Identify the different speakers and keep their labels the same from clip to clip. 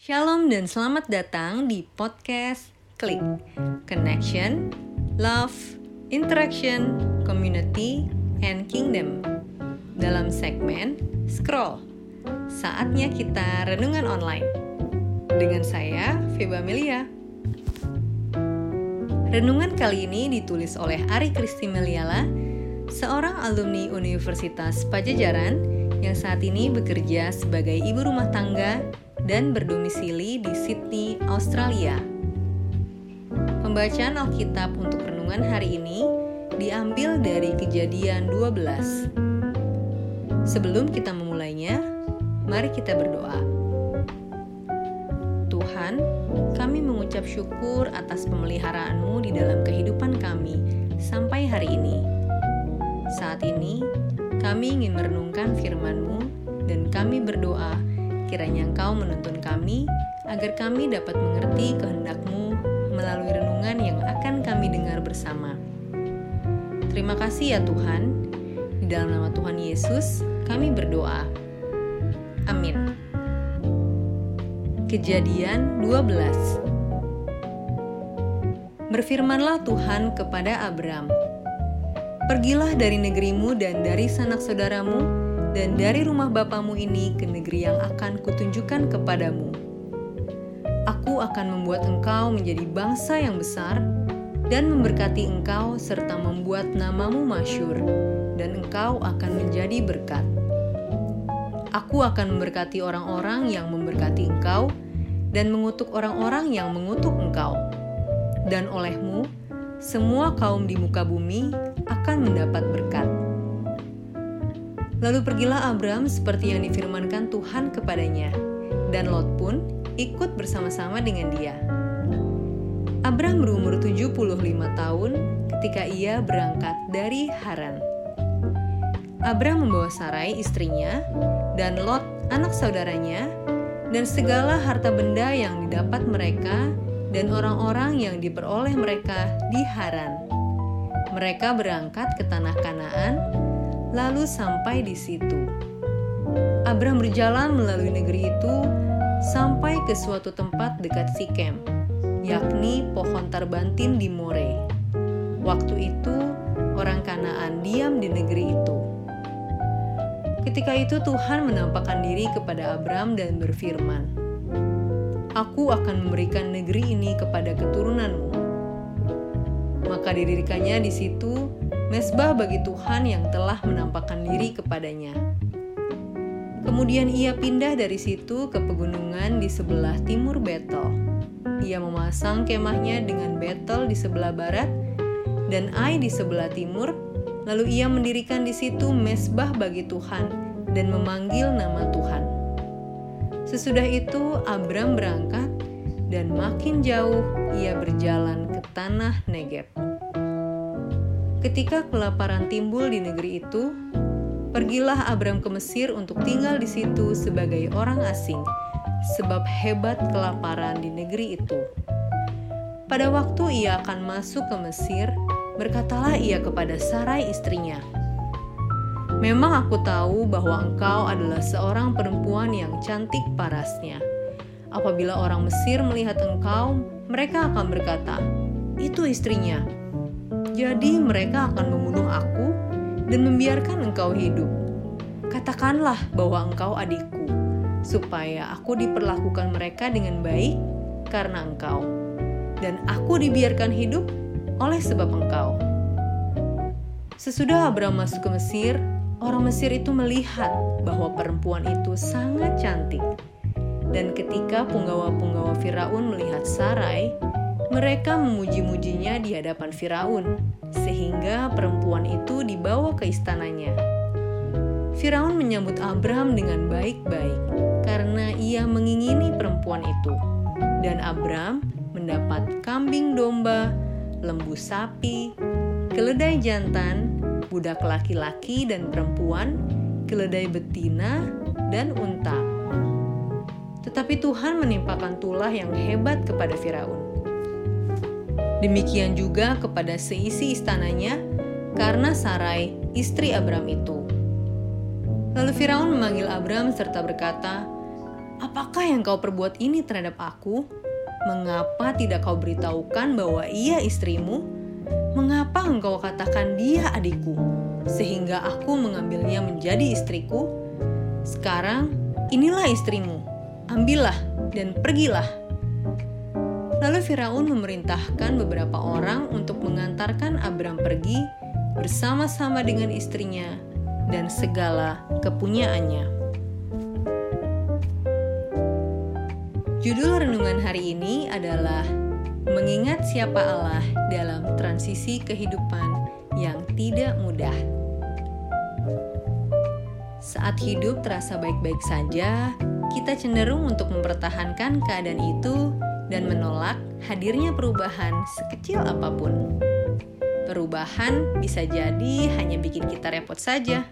Speaker 1: Shalom dan selamat datang di podcast Klik. Connection, Love, Interaction, Community, and Kingdom. Dalam segmen Scroll. Saatnya kita renungan online. Dengan saya, Feba Melia. Renungan kali ini ditulis oleh Ari Kristi Meliala Seorang alumni Universitas Pajajaran yang saat ini bekerja sebagai ibu rumah tangga dan berdomisili di Sydney, Australia. Pembacaan Alkitab untuk renungan hari ini diambil dari Kejadian 12. Sebelum kita memulainya, mari kita berdoa. Tuhan, kami mengucap syukur atas pemeliharaan-Mu di dalam kehidupan kami sampai hari ini. Saat ini, kami ingin merenungkan firman-Mu dan kami berdoa kiranya Engkau menuntun kami agar kami dapat mengerti kehendak-Mu melalui renungan yang akan kami dengar bersama. Terima kasih ya Tuhan. Di dalam nama Tuhan Yesus, kami berdoa. Amin. Kejadian 12 Berfirmanlah Tuhan kepada Abram, Pergilah dari negerimu dan dari sanak saudaramu dan dari rumah bapamu ini ke negeri yang akan kutunjukkan kepadamu. Aku akan membuat engkau menjadi bangsa yang besar dan memberkati engkau serta membuat namamu masyur dan engkau akan menjadi berkat. Aku akan memberkati orang-orang yang memberkati engkau dan mengutuk orang-orang yang mengutuk engkau. Dan olehmu, semua kaum di muka bumi akan mendapat berkat. Lalu pergilah Abram seperti yang difirmankan Tuhan kepadanya, dan Lot pun ikut bersama-sama dengan dia. Abram berumur 75 tahun ketika ia berangkat dari Haran. Abram membawa Sarai istrinya dan Lot anak saudaranya dan segala harta benda yang didapat mereka dan orang-orang yang diperoleh mereka di Haran. Mereka berangkat ke tanah Kanaan lalu sampai di situ. Abraham berjalan melalui negeri itu sampai ke suatu tempat dekat Sikem, yakni pohon tarbantin di More. Waktu itu, orang Kanaan diam di negeri itu. Ketika itu Tuhan menampakkan diri kepada Abram dan berfirman, Aku akan memberikan negeri ini kepada keturunanmu. Maka didirikannya di situ mesbah bagi Tuhan yang telah menampakkan diri kepadanya. Kemudian ia pindah dari situ ke pegunungan di sebelah timur Betel. Ia memasang kemahnya dengan Betel di sebelah barat dan Ai di sebelah timur. Lalu ia mendirikan di situ mesbah bagi Tuhan dan memanggil nama Tuhan. Sesudah itu Abram berangkat dan makin jauh ia berjalan ke tanah Negeb. Ketika kelaparan timbul di negeri itu, pergilah Abram ke Mesir untuk tinggal di situ sebagai orang asing, sebab hebat kelaparan di negeri itu. Pada waktu ia akan masuk ke Mesir, berkatalah ia kepada Sarai istrinya, Memang aku tahu bahwa engkau adalah seorang perempuan yang cantik parasnya. Apabila orang Mesir melihat engkau, mereka akan berkata, "Itu istrinya." Jadi mereka akan membunuh aku dan membiarkan engkau hidup. Katakanlah bahwa engkau adikku, supaya aku diperlakukan mereka dengan baik karena engkau, dan aku dibiarkan hidup oleh sebab engkau. Sesudah Abraham masuk ke Mesir, orang Mesir itu melihat bahwa perempuan itu sangat cantik. Dan ketika punggawa-punggawa Firaun melihat Sarai, mereka memuji-mujinya di hadapan Firaun, sehingga perempuan itu dibawa ke istananya. Firaun menyambut Abraham dengan baik-baik karena ia mengingini perempuan itu. Dan Abraham mendapat kambing domba, lembu sapi, keledai jantan, budak laki-laki dan perempuan, keledai betina, dan unta. Tetapi Tuhan menimpakan tulah yang hebat kepada Firaun Demikian juga kepada seisi istananya karena Sarai, istri Abram itu. Lalu Firaun memanggil Abram serta berkata, apakah yang kau perbuat ini terhadap aku? Mengapa tidak kau beritahukan bahwa ia istrimu? Mengapa engkau katakan dia adikku, sehingga aku mengambilnya menjadi istriku? Sekarang, inilah istrimu, ambillah dan pergilah. Lalu Firaun memerintahkan beberapa orang untuk mengantarkan Abram pergi bersama-sama dengan istrinya dan segala kepunyaannya. Judul renungan hari ini adalah Mengingat siapa Allah dalam transisi kehidupan yang tidak mudah. Saat hidup terasa baik-baik saja, kita cenderung untuk mempertahankan keadaan itu dan menolak hadirnya perubahan sekecil apa pun. Perubahan bisa jadi hanya bikin kita repot saja.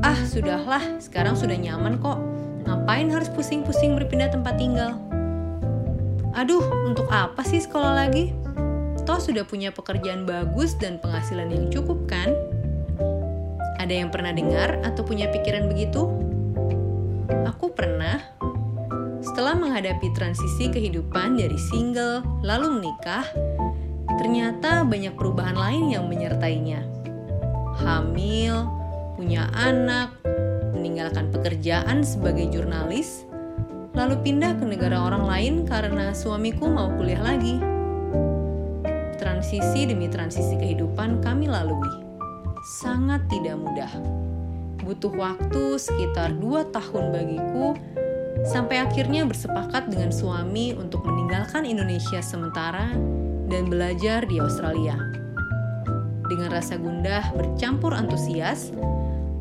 Speaker 1: Ah, sudahlah, sekarang sudah nyaman kok. Ngapain harus pusing-pusing berpindah tempat tinggal? Aduh, untuk apa sih sekolah lagi? Toh sudah punya pekerjaan bagus dan penghasilan yang cukup kan? Ada yang pernah dengar atau punya pikiran begitu? Aku pernah setelah menghadapi transisi kehidupan dari single lalu menikah, ternyata banyak perubahan lain yang menyertainya. Hamil, punya anak, meninggalkan pekerjaan sebagai jurnalis, lalu pindah ke negara orang lain karena suamiku mau kuliah lagi. Transisi demi transisi kehidupan kami lalui. Sangat tidak mudah. Butuh waktu sekitar dua tahun bagiku sampai akhirnya bersepakat dengan suami untuk meninggalkan Indonesia sementara dan belajar di Australia. Dengan rasa gundah bercampur antusias,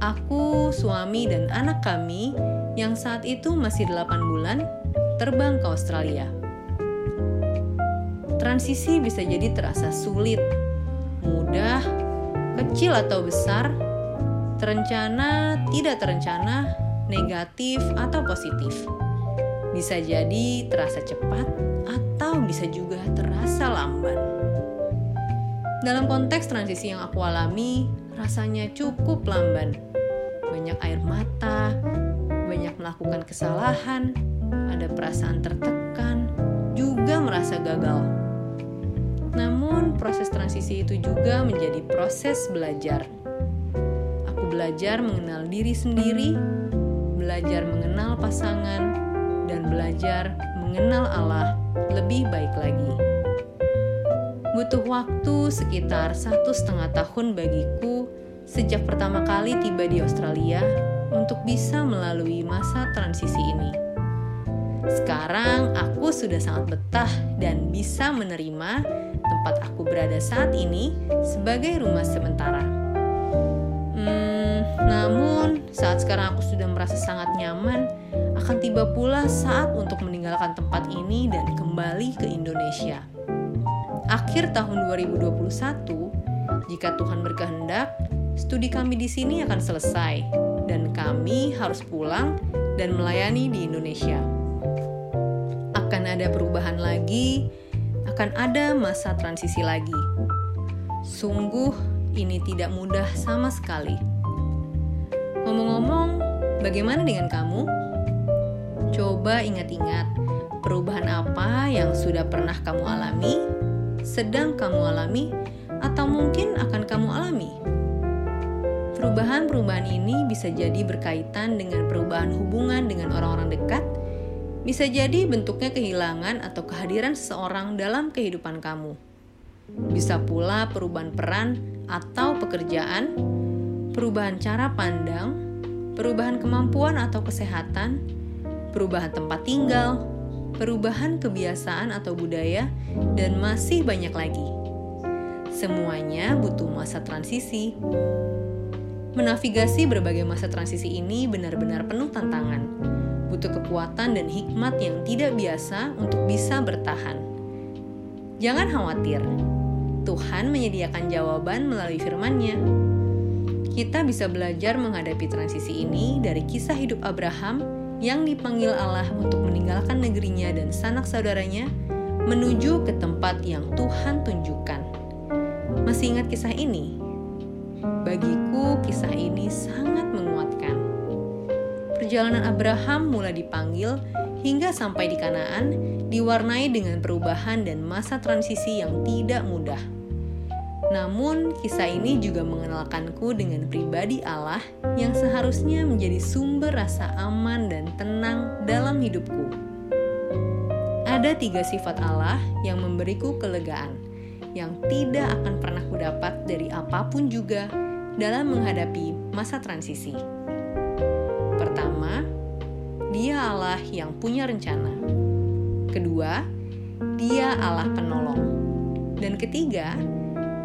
Speaker 1: aku, suami, dan anak kami yang saat itu masih 8 bulan terbang ke Australia. Transisi bisa jadi terasa sulit, mudah, kecil atau besar, terencana, tidak terencana, negatif, atau positif. Bisa jadi terasa cepat atau bisa juga terasa lamban. Dalam konteks transisi yang aku alami, rasanya cukup lamban. Banyak air mata, banyak melakukan kesalahan, ada perasaan tertekan, juga merasa gagal. Namun, proses transisi itu juga menjadi proses belajar. Aku belajar mengenal diri sendiri belajar mengenal pasangan, dan belajar mengenal Allah lebih baik lagi. Butuh waktu sekitar satu setengah tahun bagiku sejak pertama kali tiba di Australia untuk bisa melalui masa transisi ini. Sekarang aku sudah sangat betah dan bisa menerima tempat aku berada saat ini sebagai rumah sementara. Saat sekarang aku sudah merasa sangat nyaman, akan tiba pula saat untuk meninggalkan tempat ini dan kembali ke Indonesia. Akhir tahun 2021, jika Tuhan berkehendak, studi kami di sini akan selesai dan kami harus pulang dan melayani di Indonesia. Akan ada perubahan lagi, akan ada masa transisi lagi. Sungguh, ini tidak mudah sama sekali Ngomong-ngomong, bagaimana dengan kamu? Coba ingat-ingat perubahan apa yang sudah pernah kamu alami, sedang kamu alami, atau mungkin akan kamu alami. Perubahan-perubahan ini bisa jadi berkaitan dengan perubahan hubungan dengan orang-orang dekat, bisa jadi bentuknya kehilangan atau kehadiran seseorang dalam kehidupan kamu. Bisa pula perubahan peran atau pekerjaan, perubahan cara pandang, perubahan kemampuan atau kesehatan, perubahan tempat tinggal, perubahan kebiasaan atau budaya, dan masih banyak lagi. Semuanya butuh masa transisi. Menavigasi berbagai masa transisi ini benar-benar penuh tantangan, butuh kekuatan dan hikmat yang tidak biasa untuk bisa bertahan. Jangan khawatir, Tuhan menyediakan jawaban melalui firman-Nya kita bisa belajar menghadapi transisi ini dari kisah hidup Abraham yang dipanggil Allah untuk meninggalkan negerinya dan sanak saudaranya menuju ke tempat yang Tuhan tunjukkan. Masih ingat kisah ini? Bagiku, kisah ini sangat menguatkan. perjalanan Abraham mulai dipanggil hingga sampai di Kanaan diwarnai dengan perubahan dan masa transisi yang tidak mudah. Namun, kisah ini juga mengenalkanku dengan pribadi Allah yang seharusnya menjadi sumber rasa aman dan tenang dalam hidupku. Ada tiga sifat Allah yang memberiku kelegaan, yang tidak akan pernah kudapat dari apa pun juga dalam menghadapi masa transisi. Pertama, Dia Allah yang punya rencana. Kedua, Dia Allah penolong. Dan ketiga,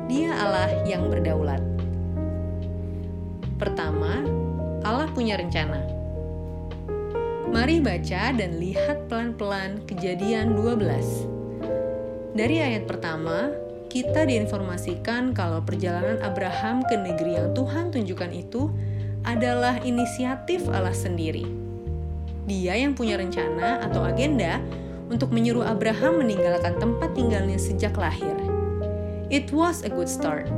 Speaker 1: Dia Allah yang berdaulat. Pertama, Allah punya rencana. Mari baca dan lihat pelan-pelan Kejadian 12. Dari ayat pertama, kita diinformasikan kalau perjalanan Abraham ke negeri yang Tuhan tunjukkan itu adalah inisiatif Allah sendiri. Dia yang punya rencana atau agenda untuk menyuruh Abraham meninggalkan tempat tinggalnya sejak lahir. It was a good start.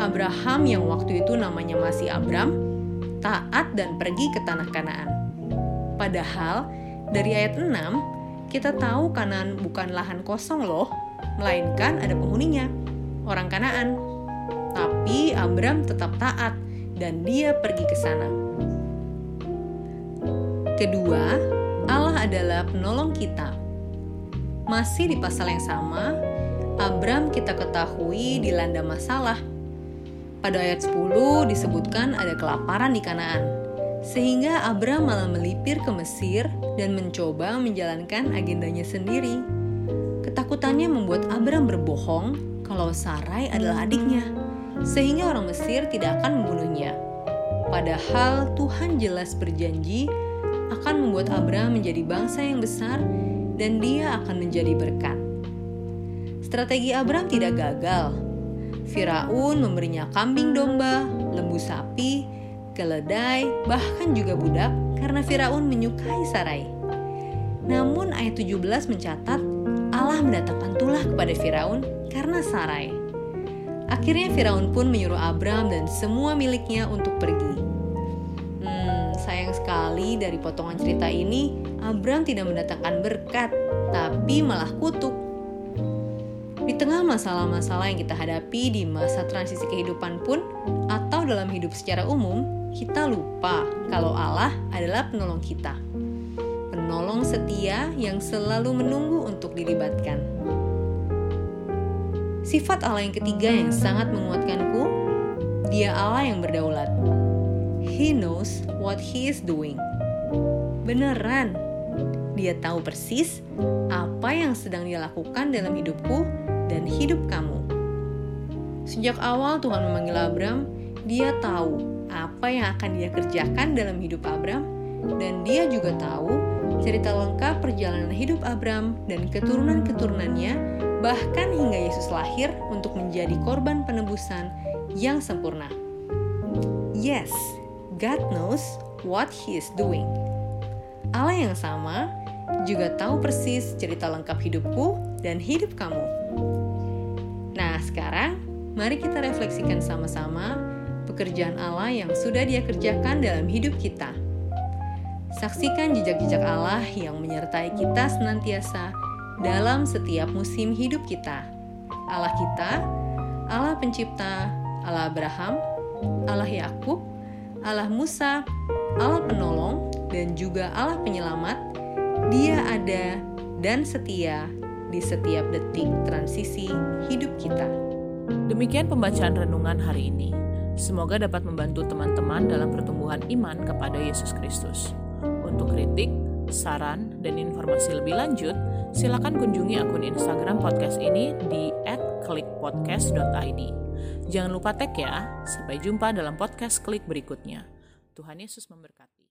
Speaker 1: Abraham yang waktu itu namanya masih Abram, taat dan pergi ke tanah Kanaan. Padahal dari ayat 6, kita tahu Kanaan bukan lahan kosong loh, melainkan ada penghuninya, orang Kanaan. Tapi Abram tetap taat dan dia pergi ke sana. Kedua, Allah adalah penolong kita. Masih di pasal yang sama, Abram kita ketahui dilanda masalah. Pada ayat 10 disebutkan ada kelaparan di Kanaan, sehingga Abram malah melipir ke Mesir dan mencoba menjalankan agendanya sendiri. Ketakutannya membuat Abram berbohong kalau Sarai adalah adiknya, sehingga orang Mesir tidak akan membunuhnya. Padahal Tuhan jelas berjanji akan membuat Abram menjadi bangsa yang besar dan dia akan menjadi berkat. Strategi Abram tidak gagal. Firaun memberinya kambing domba, lembu sapi, keledai, bahkan juga budak karena Firaun menyukai Sarai. Namun ayat 17 mencatat Allah mendatangkan tulah kepada Firaun karena Sarai. Akhirnya Firaun pun menyuruh Abram dan semua miliknya untuk pergi. Hmm, sayang sekali dari potongan cerita ini, Abram tidak mendatangkan berkat, tapi malah kutuk. Di tengah masalah-masalah yang kita hadapi di masa transisi kehidupan pun, atau dalam hidup secara umum, kita lupa kalau Allah adalah penolong kita penolong setia yang selalu menunggu untuk dilibatkan. Sifat Allah yang ketiga yang sangat menguatkanku, Dia Allah yang berdaulat. He knows what he is doing. Beneran, dia tahu persis apa yang sedang dia lakukan dalam hidupku dan hidup kamu. Sejak awal Tuhan memanggil Abram, dia tahu apa yang akan dia kerjakan dalam hidup Abram, dan dia juga tahu cerita lengkap perjalanan hidup Abram dan keturunan-keturunannya, bahkan hingga Yesus lahir untuk menjadi korban penebusan yang sempurna. Yes, God knows what He is doing. Allah yang sama juga tahu persis cerita lengkap hidupku dan hidup kamu. Nah, sekarang mari kita refleksikan sama-sama pekerjaan Allah yang sudah Dia kerjakan dalam hidup kita. Saksikan jejak-jejak Allah yang menyertai kita senantiasa dalam setiap musim hidup kita. Allah kita, Allah pencipta, Allah Abraham, Allah Yakub, Allah Musa, Allah penolong, dan juga Allah penyelamat. Dia ada dan setia di setiap detik transisi hidup kita.
Speaker 2: Demikian pembacaan renungan hari ini. Semoga dapat membantu teman-teman dalam pertumbuhan iman kepada Yesus Kristus. Untuk kritik, saran, dan informasi lebih lanjut, silakan kunjungi akun Instagram podcast ini di @klikpodcast.id. Jangan lupa tag ya. Sampai jumpa dalam podcast klik berikutnya. Tuhan Yesus memberkati.